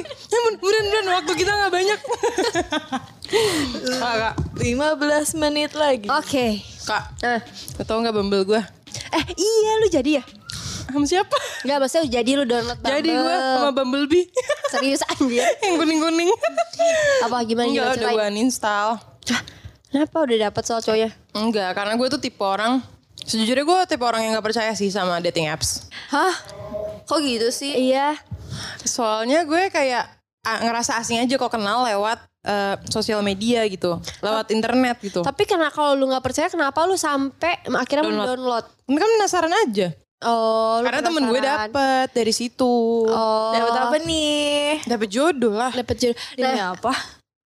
selesai. Ya buruan waktu kita nggak banyak. kak, kak, 15 menit lagi. Oke. kak, Nah. Kau tau nggak bumble gue? Eh iya lu jadi ya? Sama siapa? Enggak maksudnya jadi lu download Bumble. Jadi gue sama Bumblebee Serius anjir. yang kuning-kuning. Apa gimana Enggak, udah gue uninstall. Hah, Kenapa udah dapet soal cowoknya? Enggak, karena gue tuh tipe orang Sejujurnya gue tipe orang yang gak percaya sih sama dating apps Hah? Kok gitu sih? Iya. Soalnya gue kayak ah, ngerasa asing aja kok kenal lewat eh, sosial media gitu Lewat internet gitu Tapi karena kalau lu nggak percaya kenapa lu sampai akhirnya Download. mendownload? Kan penasaran aja Oh, lu Karena temen gue dapet dari situ Oh. Dapat apa nih? Dapet jodoh lah Dapet jodoh. Demi Nah, apa?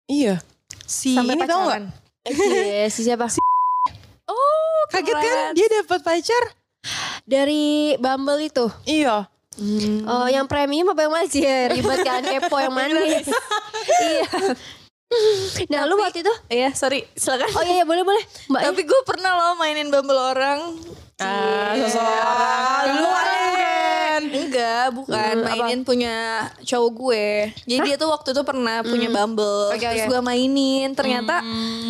Iya Si Sampai ini tau pacaran. gak? iya, si siapa? Oh, Kaget kan dia dapet pacar Dari Bumble itu. Iya Oh, yang premium apa yang masih ribet kan kepo yang mana? iya. Nah, lu waktu itu? Iya, sorry. Silakan. Oh iya, iya boleh boleh. Mbak Tapi gue pernah loh mainin Bumble orang. Ah, seseorang Lu Kemarin. Enggak, bukan. Hmm, apa? mainin punya cowok gue. Jadi dia tuh waktu itu pernah punya Bumble. Oke, Terus oke. gue mainin. Ternyata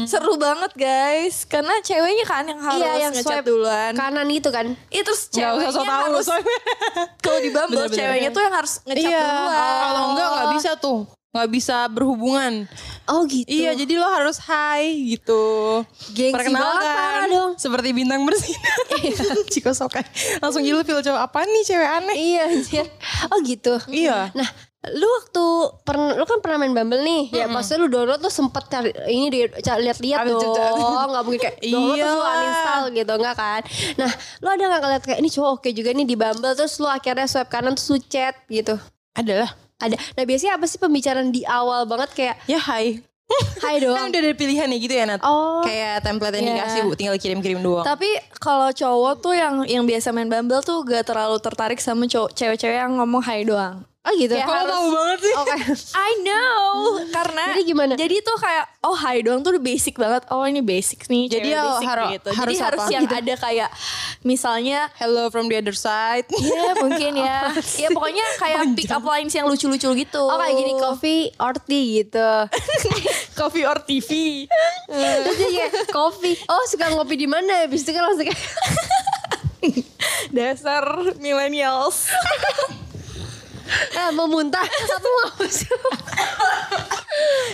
seru banget guys. Karena ceweknya kan yang harus Iya, yang ngechat swipe duluan. kanan itu kan. Itu terus ceweknya usah harus soalnya kalau di Bumble Bener-bener. ceweknya tuh yang harus ngechat Iya duluan. Kalau enggak gak bisa tuh Gak bisa berhubungan Oh gitu. Iya jadi lo harus hai gitu Gengsi parah dong. Seperti bintang bersinar Ciko Sokai Langsung ilfil cowok Apa nih cewek aneh Iya anjir. Oh gitu. Iya Nah, lu waktu pernah lu kan pernah main Bumble nih. Ya maksudnya lu download lu sempet cari ini di lihat-lihat dong. Enggak mungkin kayak download terus lu Iyalah. uninstall gitu enggak kan. Nah, lu ada enggak ngeliat kayak ini cowok oke juga nih di Bumble terus lu akhirnya swipe kanan terus lu chat gitu. Adalah Ada. Nah, biasanya apa sih pembicaraan di awal banget kayak Ya hai hai Kan doang. udah ada pilihan ya gitu ya Nat Oh. Kayak template yang Iya. dikasih bu Tinggal kirim-kirim doang Tapi kalau cowok tuh yang yang biasa main Bumble tuh gak terlalu tertarik sama cowok cewek-cewek yang ngomong hai doang. Oh gitu. Kayak Kok tahu banget sih Oke. I know karena Jadi gimana? Jadi tuh kayak oh hai doang tuh udah basic banget. Oh ini basic nih. Jadi cewek ya basic haru- gitu. harus Jadi harus apa? yang ada kayak misalnya Hello from the other side ya mungkin ya. ya pokoknya kayak pick up lines yang lucu-lucu gitu. Oh kayak gini coffee or tea gitu. coffee or TV. Terus dia kayak coffee. Oh suka ngopi di mana? Habis itu kan langsung kayak Dasar millennials. Eh, mau muntah satu mau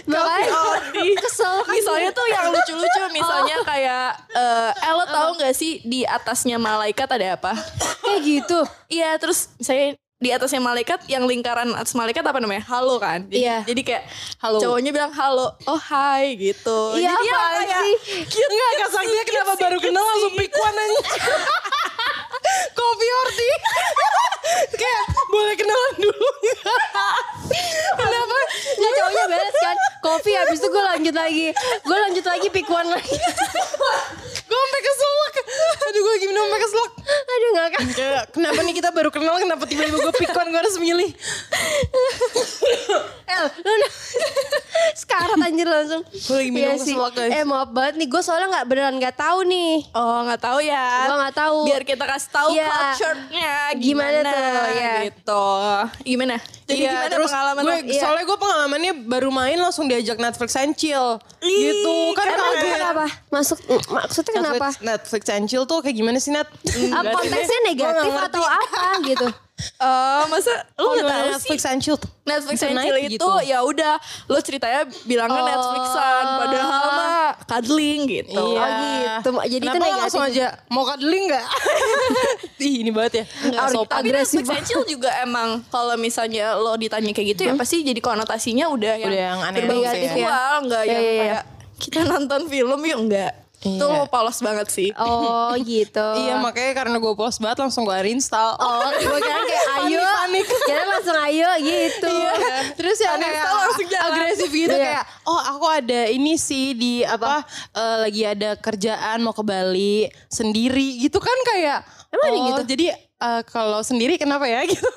Makanya kesel kan misalnya tuh yang lucu-lucu misalnya kayak eh eh, lo tau gak sih di atasnya malaikat ada apa? kayak gitu. Iya terus misalnya di atasnya malaikat yang lingkaran atas malaikat apa namanya? Halo kan. Jadi, Iya. jadi kayak Halo. cowoknya bilang halo. Oh hai gitu. Iya, jadi ya kayak sih? cute Enggak cute kenapa baru cute kenal langsung pick one aja Coffee or tea Kayak boleh kenalan dulu Kenapa Nggak cowoknya beres kan Kopi habis itu gue lanjut lagi. Gue lanjut lagi pick one lagi. Gue sampai keselak. Aduh gue gimana sampai keselak. Aduh gak kan Kenapa nih kita baru kenal Kenapa tiba-tiba gue pick one Gue harus milih El lu udah Sekarat anjir langsung Gue lagi minum Iya sih. keselak guys Eh maaf banget nih Gue soalnya gak beneran gak tahu nih Oh nggak tahu ya. Gue gak tahu Biar kita kasih tahu Iya. culture-nya Gimana gimana, tuh, ya. gitu. Gimana? Jadi Iya, gimana terus pengalaman gue, lo? Iya. Soalnya gue pengalamannya baru main langsung diajak Netflix and chill Ih, Gitu Kan kalau gue Kenapa? Masuk Maksudnya kenapa? Netflix, Netflix and chill tuh kayak gimana sih Nat? Ah, konteksnya negatif atau apa gitu Eh, masa lu Oh, nggak tahu Netflix sih? and chill Netflix and chill itu gitu. ya udah lo ceritanya bilangnya Oh. Netflixan padahal mah cuddling gitu. Iya. Oh gitu. Jadi itu Kenapa negatif. langsung aja mau cuddling gak? Ih ini banget ya Nggak, Gak sopan tapi agresif Netflix and chill juga emang kalau misalnya lo ditanya kayak gitu ya pasti jadi konotasinya udah yang, Udah yang aneh-aneh berbau gitu ya. nggak Iya, yang iya, iya. kayak kita nonton film yuk enggak. Iya. Itu polos banget sih. Oh gitu Iya makanya karena gue post banget langsung gue uninstall Oh gue kira kayak ayo Panik. Kira langsung ayo gitu Iya. Terus ya kayak langsung jalan. agresif gitu Iya. kayak oh aku ada ini sih di apa eh, lagi ada kerjaan mau ke Bali sendiri gitu kan kayak Emang oh, gitu? Jadi eh, kalau sendiri kenapa ya gitu.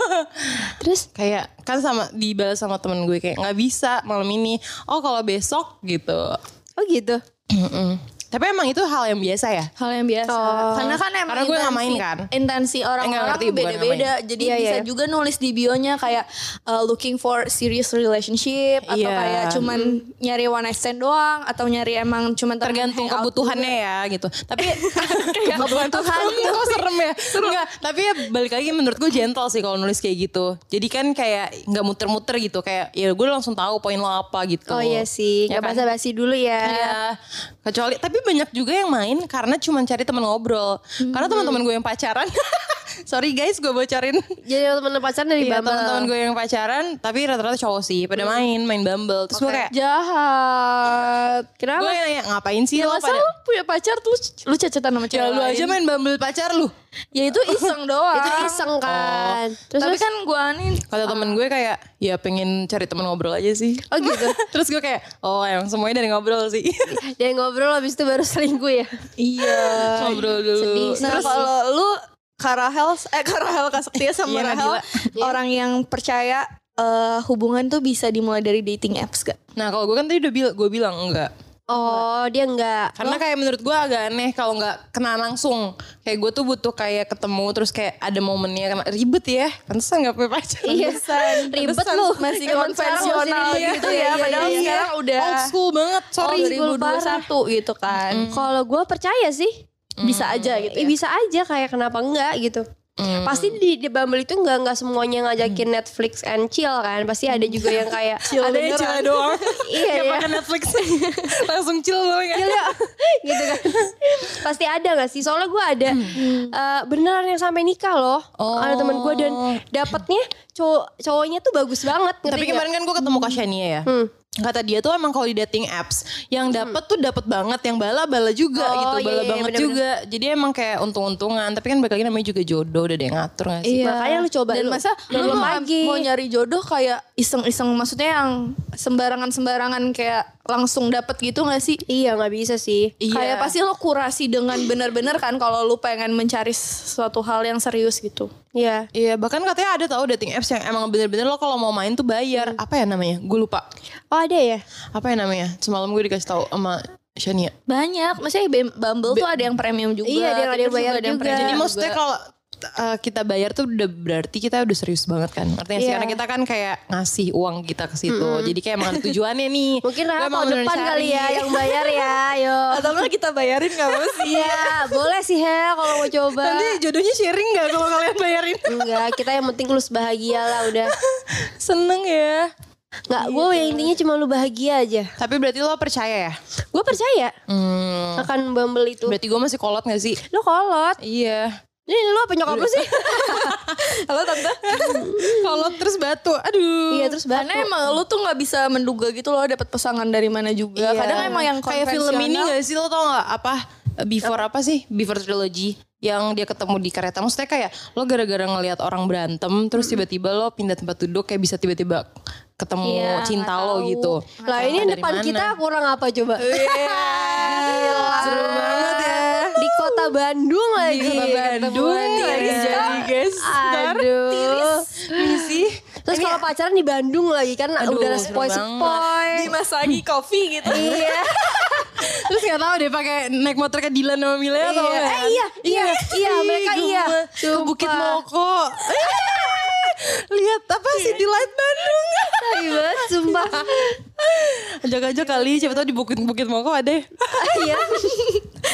Terus kayak kan sama dibalas sama temen gue kayak nggak bisa malam ini. Oh kalau besok gitu. Oh gitu Mm-mm. Tapi emang itu hal yang biasa ya? hal yang biasa. Oh. Karena kan emang Karena gue nggak main intensi- kan. Intensi nggak orang-orang nggak beda-beda. Jadi Iya, bisa iya. juga nulis di bionya kayak uh, looking for serious relationship atau Iya. kayak cuman nyari one night stand doang atau nyari emang cuman tergantung kebutuhannya ya gitu. Tapi kebutuhan Serem, kok serem ya? Enggak, tapi ya balik lagi menurut gue gentle sih kalau nulis kayak gitu. Jadi kan kayak nggak muter-muter gitu kayak ya gue langsung tahu poin lo apa gitu. Oh iya sih, Ya nggak kan? basa-basi dulu ya. Iya, kecuali tapi banyak juga yang main karena cuma cari teman ngobrol. Karena teman-teman gue yang pacaran, sorry guys, gue bocorin. Jadi temen pacaran dari Iya Bumble. teman-teman gue yang pacaran, tapi rata-rata cowok sih, pada main, main Bumble. Terus gue kayak, Jahat. Kenapa? gue nanya ngapain sih Ya lo masa pada? lu punya pacar tuh lu cecetan sama Ya cewek lu lain? aja main Bumble pacar lu. Ya itu iseng doang. Itu iseng kan. Terus Tapi terus- kan gua nih Kata temen gue kayak, ya pengen cari teman ngobrol aja sih. Oh gitu. Terus gue kayak, oh emang semuanya dari ngobrol sih. Dia ngobrol habis itu baru selingkuh ya. iya. ngobrol dulu. Nah kalau lu Karahel, eh Karahel Kasaktia sama Iya, Rahel, Nabila. orang yang percaya eh, hubungan tuh bisa dimulai dari dating apps gak? Nah kalau gue kan tadi udah bilang, gue bilang enggak. Oh, dia enggak. Karena kayak menurut gue agak aneh kalau nggak kena langsung. Kayak gue tuh butuh kayak ketemu terus kayak ada momennya karena ribet ya. Pantesan nggak punya pacar. Iya, ribet Pantesan. lu. Masih konvensional masih ribet. gitu Iya, ya, iya, padahal iya. sekarang udah Old school banget, sorry. oh, 2021 gitu kan. Kalau gue percaya sih. Bisa aja gitu Eh, ya. bisa aja kayak kenapa enggak gitu. Hmm. Pasti di, di Bumble itu enggak enggak semuanya ngajakin Netflix and chill kan. Pasti ada juga yang kayak ada yang cewek doang. Iya, iya. pakai Netflix. Langsung chill doang ya. chill yuk gitu kan. Pasti ada gak sih? Soalnya gue ada eh, beneran yang sampai nikah loh. Ada teman gue dan dapatnya cowok cowoknya tuh bagus banget. Tapi nggak? kemarin kan gue ketemu Kak Shania ya. Hmm. Kata dia tuh emang kalau di dating apps yang dapat tuh dapat banget, yang bala-bala juga Oh, gitu, iya, bala iya, banget bener-bener. juga. Jadi emang kayak untung-untungan. Tapi kan balik lagi namanya juga jodoh, udah ada yang ngatur gak sih? Iya. Makanya lu coba Dan lu. masa lu Belum mau, lagi. mau nyari jodoh kayak iseng-iseng maksudnya yang sembarangan-sembarangan kayak langsung dapet gitu gak sih? Iya nggak bisa sih. Iya. Kayak pasti lo kurasi dengan benar-benar kan kalau lu pengen mencari suatu hal yang serius gitu. Iya. Iya, bahkan katanya ada tau dating apps yang emang bener-bener lo kalau mau main tuh bayar. Apa ya namanya? Gue lupa. Oh ada ya? Apa ya namanya? Semalam gue dikasih tahu sama Shania. Banyak, maksudnya Bum- Bumble tuh ada yang premium juga. Iya, ada yang- ada bayar ada yang juga. premium Jadi juga. maksudnya kalau uh, kita bayar tuh udah berarti kita udah serius banget kan. Artinya sih Iya. karena kita kan kayak ngasih uang kita ke situ. Jadi kayak emang tujuannya nih. Mungkin Rara beneran depan cari. kali ya yang bayar ya. Ayo. atau enggak kita bayarin gak mau sih? Iya, boleh sih Hel kalau mau coba. Nanti jodohnya sharing gak kalau kalian bayarin? Enggak, kita yang penting lu bahagia lah udah. Seneng ya. Enggak, gue yang intinya cuma lu bahagia aja. Tapi berarti lo percaya ya? Gue percaya Hmm. akan Bumble itu. Berarti gue masih kolot gak sih? Lu kolot. Iya. Ini lu apa nyokap lu sih? Halo tante. kolot terus batu. Aduh. iya, terus batu. Karena emang lu tuh nggak bisa menduga gitu loh dapat pasangan dari mana juga. Iya. Kadang emang yang kayak film ini gak sih lo tau gak apa before apa sih before trilogy yang dia ketemu di kereta maksudnya kayak lo gara-gara ngelihat orang berantem terus tiba-tiba lo pindah tempat duduk kayak bisa tiba-tiba ketemu Iya, cinta lo gitu Lah ini depan mana? kita kurang apa coba? seru banget ya Di kota Bandung lagi. kota Bandung lagi ya. jadi guys Aduh. ini sih Terus kalau pacaran di Bandung lagi kan Aduh, udah sepoi-sepoi. Dimasagi kopi gitu. Iya. terus nggak tahu deh pakai naik motor ke Dilan sama Milea atau Iya. Eh, iya, iya, iya, Ih, mereka iya. ke Bukit. Moko lihat apa sih di Light Bandung Tai banget sumpah. ajak aja kali siapa tahu di Bukit Bukit Moko ada ya. Iya.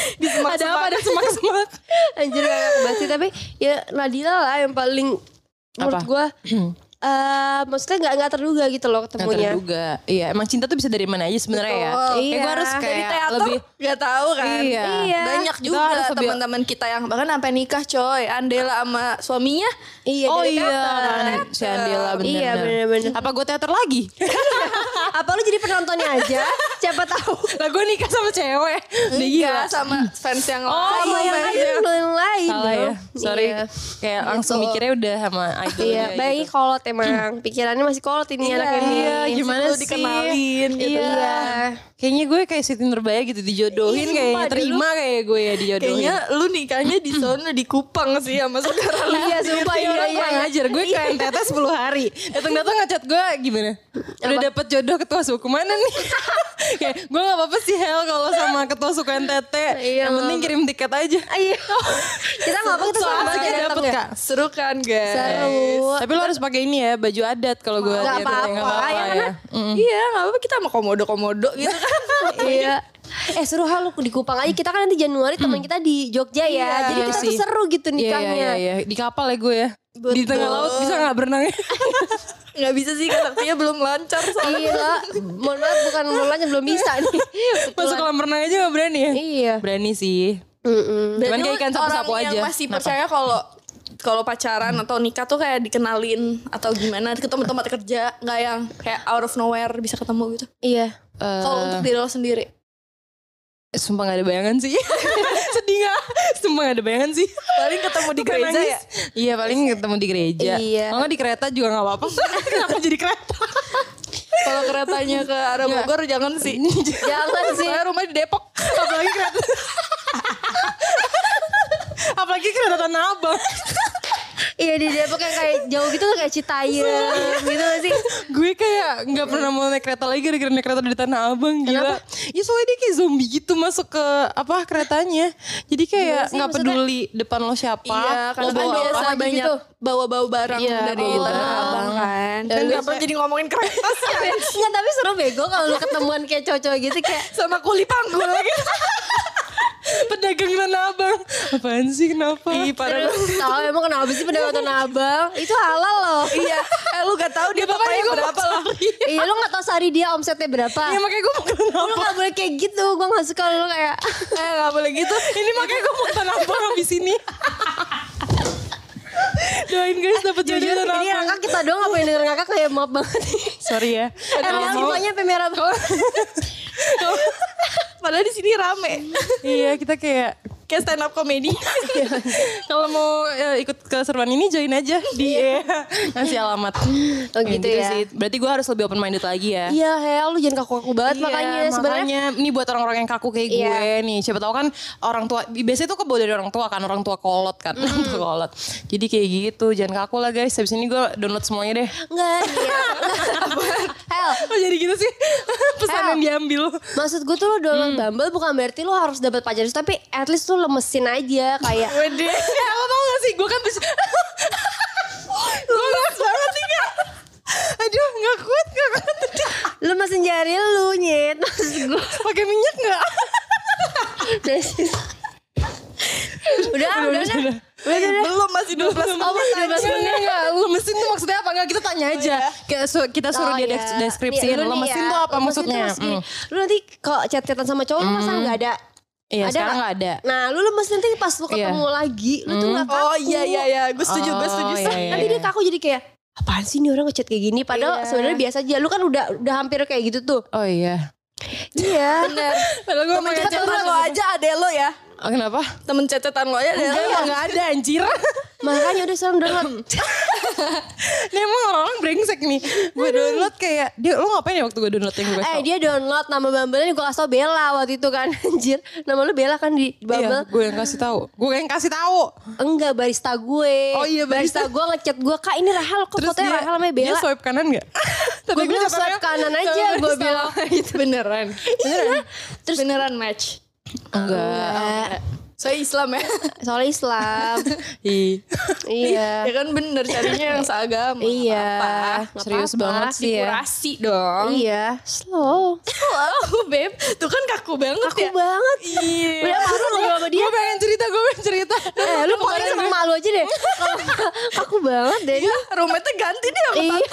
di semak ada apa ada semak semak Anjir gak aku bahas sih tapi ya Nadila lah yang paling menurut Apa? gue eh maksudnya nggak nggak terduga gitu loh Nggak ketemunya. terduga. Iya, emang cinta tuh bisa dari mana aja sebenarnya ya. Iya. gue harus kayak Dari teater lebih nggak tahu kan. Iya. Iya. Banyak juga teman-teman kita yang bahkan sampai nikah coy. Andela sama suaminya. Iya Oh iya teater. kan si Andela bener Iya bener-bener. Apa gue teater lagi? Apa lu jadi penontonnya aja? Siapa tahu. lah gue nikah sama cewek. Enggak sama fans yang Oh, lain. Sama yang iya. lain yang lain. Salah ya. Sorry. Iya. Kayak langsung mikirnya udah sama idolnya Iya, gitu. baik kolot emang. Pikirannya masih kolot ini anak ini. Iya, gimana sih? dikenalin gitu. Iya. Kayaknya gue kayak Siti Nurbaya gitu dijodohin kayaknya terima kayak gue ya dijodohin. Kayaknya lu nikahnya di sana di Kupang sih sama saudara lu. Iya, sumpah Iya, iya, orang iya. gue kayak tete 10 hari Datang-datang ngechat gue gimana Udah dapet jodoh ketua suku mana nih kayak gue gak apa-apa sih Hel kalau sama ketua suku NTT. Iya, Yang penting kirim tiket aja. Iya. kita nggak apa kita sama Soalnya aja dapet ya. kak. Seru kan guys? Seru. Tapi lo harus pakai ini ya baju adat kalau gue Nggak apa-apa, ya kan? Iya gak apa-apa kita sama komodo-komodo gitu kan. Iya. Eh seru hal lu di Kupang aja kita kan nanti Januari teman kita di Jogja ya. Iya, Jadi iya kita sih. tuh seru gitu Iya iya nikahnya. iya di kapal ya gue ya. Di Betul. tengah laut bisa gak berenang Gak bisa sih kan artinya belum lancar soalnya. Iya, mohon maaf bukan mohon maaf belum bisa nih. Masuk kolam renang aja gak berani ya? Iya. Berani sih. Mm-mm. Cuman kayak ikan sapu-sapu orang aja. yang masih Kenapa? percaya kalau kalau pacaran atau nikah tuh kayak dikenalin atau gimana ke tempat-tempat kerja nggak yang kayak out of nowhere bisa ketemu gitu. Iya. Eh, Kalau untuk diri lo sendiri. Sumpah gak ada bayangan sih Sedih gak? Sumpah gak ada bayangan sih Paling ketemu di gereja nangis. ya. Iya paling ketemu di gereja Iya. Kalau di kereta juga gak apa-apa Kenapa jadi kereta? Kalau keretanya ke arah Bogor jangan sih. Jangan sih. Saya rumah di Depok Apalagi kereta Apalagi kereta Tanah Abang Iya di Depok yang kayak jauh gitu kayak Citayam gitu gak sih? Gue kayak gak pernah mau naik kereta lagi Gara-gara naik kereta di Tanah Abang Gila Ya soalnya dia kayak zombie gitu Masuk ke apa keretanya Jadi kayak sih, gak maksudnya? peduli Depan lo siapa Iya, Lo karena kan biasa apa banyak gitu. bawa-bawa barang Iya, dari bawa Tanah. Abang kan. Dan kenapa jadi ngomongin kereta sih? Enggak tapi seru bego kalau lu ketemuan kayak cowok-cowok gitu kayak Sama kuli panggul lagi. Pedagang Tanah Abang. Apaan sih kenapa? Ih, parah tahu emang kenapa sih pedagang tanah abang? Itu halal loh. Iya, eh lu gak tahu dia bapaknya berapa loh. Iya lu gak tau sehari dia omsetnya berapa. Ya makanya gue mau ke Tanah Lu gak boleh kayak gitu. Gue gak suka lu kayak Eh gak boleh gitu. Ini makanya gue mau ke Tanah Abang habis ini. Doain guys dapet jodoh Jujur Tanah ini Abang. Ngakak kita doang apa yang denger ngakak kayak maaf banget Sorry ya. Eh Kalau mau- mukanya pemerah banget Padahal di sini rame. Iya kita kayak Kayak stand up comedy. Kalau mau eh, ikut keseruan ini join aja di eh, ngasih alamat. Oh gitu ya. sih. Berarti gue harus lebih open minded lagi ya. Iya Hel lu jangan kaku-kaku banget Iya, makanya sebenarnya makanya ini buat orang-orang yang kaku kayak Iya. gue nih. Siapa tahu kan orang tua biasanya tuh kebawa dari orang tua kan, orang tua kolot kan, orang tua kolot. Jadi kayak gitu, jangan kaku lah guys. Habis ini gue download semuanya deh. Enggak iya Hel Oh jadi gitu sih pesan Hel. yang diambil. Maksud gue tuh lo download Hmm. Bumble bukan berarti lo harus dapat pacar Tapi at least lo lemesin aja kayak Wede. Eh, lo tau gak sih gue kan bisa Lemes banget nih kak Aduh gak kuat gak kuat Lemesin jari lu nyet Maksud gue Pakai minyak gak? Udah udah udah Udah Belum masih 12 Oh masih 12 menit Enggak, lemesin tuh maksudnya apa? Enggak, kita tanya aja. Kayak su- kita suruh Oh, dia iya. des- deskripsiin. Nih lemesin ya, tuh apa maksudnya? tuh Hmm. Lu nanti kalau chat-chatan sama cowok lu masa nggak ada Iya, Ada sekarang nggak? nggak ada. Nah lu lemes nanti pas lu ketemu lagi Lu tuh gak kaku Oh iya iya iya, gue setuju, gue setuju. Oh, iya, iya. Nanti dia kaku jadi kayak Apaan sih nih orang ngechat kayak gini Padahal Iya. sebenarnya biasa aja Lu kan udah udah hampir kayak gitu tuh Oh iya. Iya Bener. Padahal gue Temen cecetan lo aja ada lo ya. Oh, kenapa? Temen cecetan lo ada Enggak, lo. enggak ada anjir. Makanya udah sekarang download Ini emang orang-orang brengsek nih. Gue download kayak, dia lo ngapain ya waktu gue download yang gue Eh dia download nama Bumble-nya gue kasih tau Bella waktu itu kan Anjir Nama lu Bella kan di Iya, Bumble gue yang kasih tahu. Gue yang kasih tahu. Enggak barista gue Oh iya, barista. gue ngechat gue Kak ini Rahel kok Terus fotonya dia, Rahel sama dia Bella swipe kanan gak? Gue bilang swipe kanan aja Gue bilang Beneran. Iya Terus Beneran match. Enggak. Saya Islam ya. Soal Islam. Iya ya kan bener carinya yang seagama. Iya Apa? Serius apa-apa. banget sih ya. Kurasi dong. Iya Slow Wow, Beb. Tuh kan kaku banget Aku ya. banget Iya. Udah malu ngobrol sama dia Gue pengen cerita, gue pengen cerita. Eh lu pokoknya sama malu aja deh Aku banget deh Iya, Rumahnya ganti deh sama Iya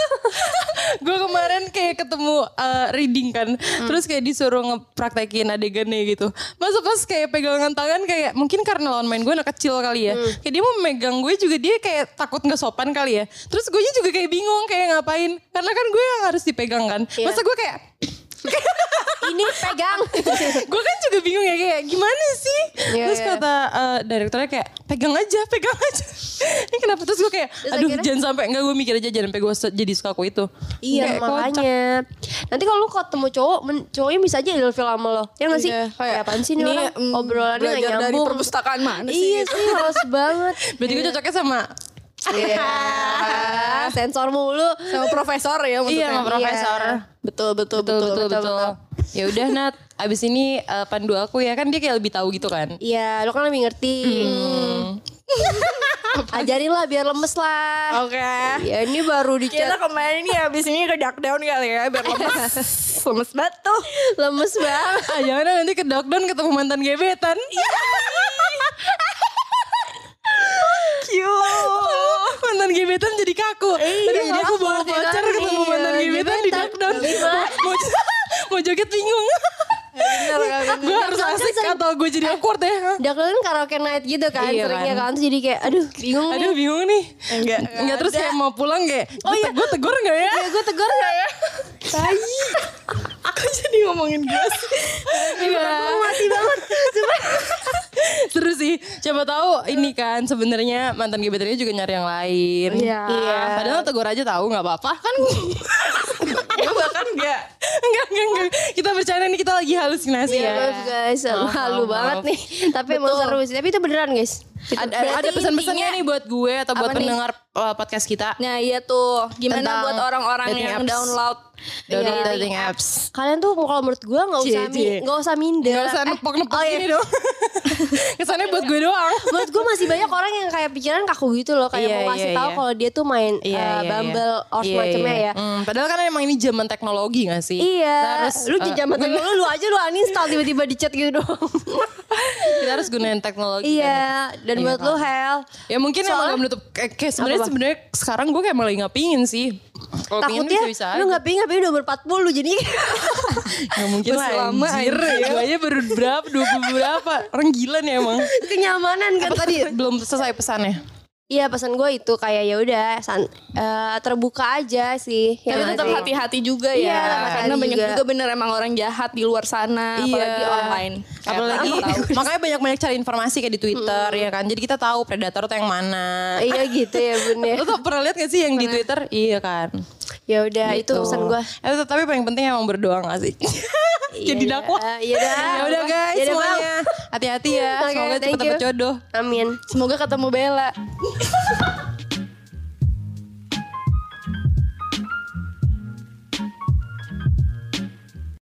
gue kemarin kayak ketemu uh, reading kan terus kayak disuruh ngepraktekin adegannya gitu masa pas kayak pegangan tangan kayak mungkin karena lawan main gue anak kecil kali ya. Kayak dia mau megang gue juga dia kayak takut nggak sopan kali ya. Terus gue juga kayak bingung kayak ngapain. Karena kan gue yang harus dipegang kan. Iya. masa gue kayak Ini pegang. Gue kan juga bingung ya kayak gimana sih? Iya, terus iya. kata uh, direkturnya kayak pegang aja pegang aja. Ini kenapa? Terus gue kayak Terus aduh akhirnya? jangan sampai nggak gue mikir aja jangan sampai gue jadi suka aku itu. Iya Kayak makanya. Nanti kalau lu ketemu cowok men- Cowoknya bisa aja ilfil sama lo. Ya gak sih? Iya, Kayak apaan sih nih ini, orang? mm, Obrolannya gak belajar dari nyambung. perpustakaan mana sih? Iya sih males banget. Berarti gue cocoknya sama Iya. Sensor mulu. Sama profesor ya maksudnya. Iya, sama profesor. Betul, betul, betul betul, betul betul, Ya udah Nat, abis ini eh, pandu aku ya kan dia kayak lebih tahu gitu kan. Iya, lo kan lebih ngerti. Ajarin lah biar lemes lah. Oke. Ya ini baru di Kita kemarin nih habis ini ke duck down kali ya biar lemes. lemes banget tuh. lemes banget. Ah jangan nanti ke lockdown ketemu mantan gebetan. Cute. mantan gebetan jadi kaku. Aduh, jadi aku bawa joget bingung. gue harus asik atau gue jadi awkward ya. Udah kan karaoke night gitu kan Iya seringnya kan. kan. Jadi kayak aduh bingung Aduh nih. bingung nih. Enggak. Enggak terus kayak mau pulang kayak. Oh iya. Gue tegur gak ya? Ya gue tegur gak ya? Tai. Aku jadi ngomongin gue sih. Aku mati banget. Cuma Seru sih. Coba tahu ini kan sebenarnya mantan gebetannya juga nyari yang lain. Iya. Padahal tegur aja tahu nggak apa-apa kan. Gue bahkan enggak. Enggak, enggak, enggak. Kita bercanda nih kita lagi halusinasi Iya ya. maaf guys, Maaf, malu maaf, banget nih. Tapi emang seru sih. Tapi itu beneran guys. Ada, ada pesan-pesannya nih buat gue atau buat Apa nih? pendengar uh, podcast kita. Nah iya tuh. Gimana Tentang buat orang-orang yang apps. download Download Iya. dating apps. Kalian tuh kalau menurut gue nggak usah nggak usah minder. Gak usah Eh, nepok-nepok oh iya. gini dong. Kesannya buat gue doang. Menurut gue masih banyak orang yang kayak pikiran kaku gitu loh kayak Iya, mau ngasih iya, tahu iya. kalau dia tuh main Iya, eh, iya, Bumble iya. or Iya, semacamnya iya. ya. Hmm, padahal kan emang ini zaman teknologi gak sih? Iya, Kita harus, lu uh, zaman dulu lu aja lu uninstall tiba-tiba di chat gitu dong. kita harus gunain teknologi. kan. iya, dan Iya buat kan. lu Hel, Ya mungkin emang gak menutup kayak, kayak sebenarnya sebenarnya sekarang gue kayak malah gak pingin sih. Kalau pingin takutnya bisa bisa lu nggak pingin tapi udah umur 40 jadi Gak mungkin lah Masih lama, anjir. Gue aja baru berapa, 20 berapa. Orang gila nih emang. kenyamanan kan. Apa tadi belum selesai pesannya? Iya pesan gue itu kayak ya udah eh, terbuka aja sih. Ya Tapi tetap hati-hati juga Iya, ya. tetap Karena banyak juga. juga. bener emang orang jahat di luar sana. Apalagi online. Apalagi makanya banyak-banyak cari informasi kayak di Twitter ya kan. Jadi kita tahu predator tuh yang mana. Iya gitu ya bener. Lo tuh pernah lihat gak sih yang di Twitter? Iya kan. Ya udah itu Gitu. pesan gue. Eh, tapi paling penting emang berdoa gak sih? Jadi Iya, dakwah. Iya dah. Ya udah guys Yaudah, semuanya. Hati-hati ya. Oke, Semoga you. dapet jodoh. Amin. Semoga ketemu Bella.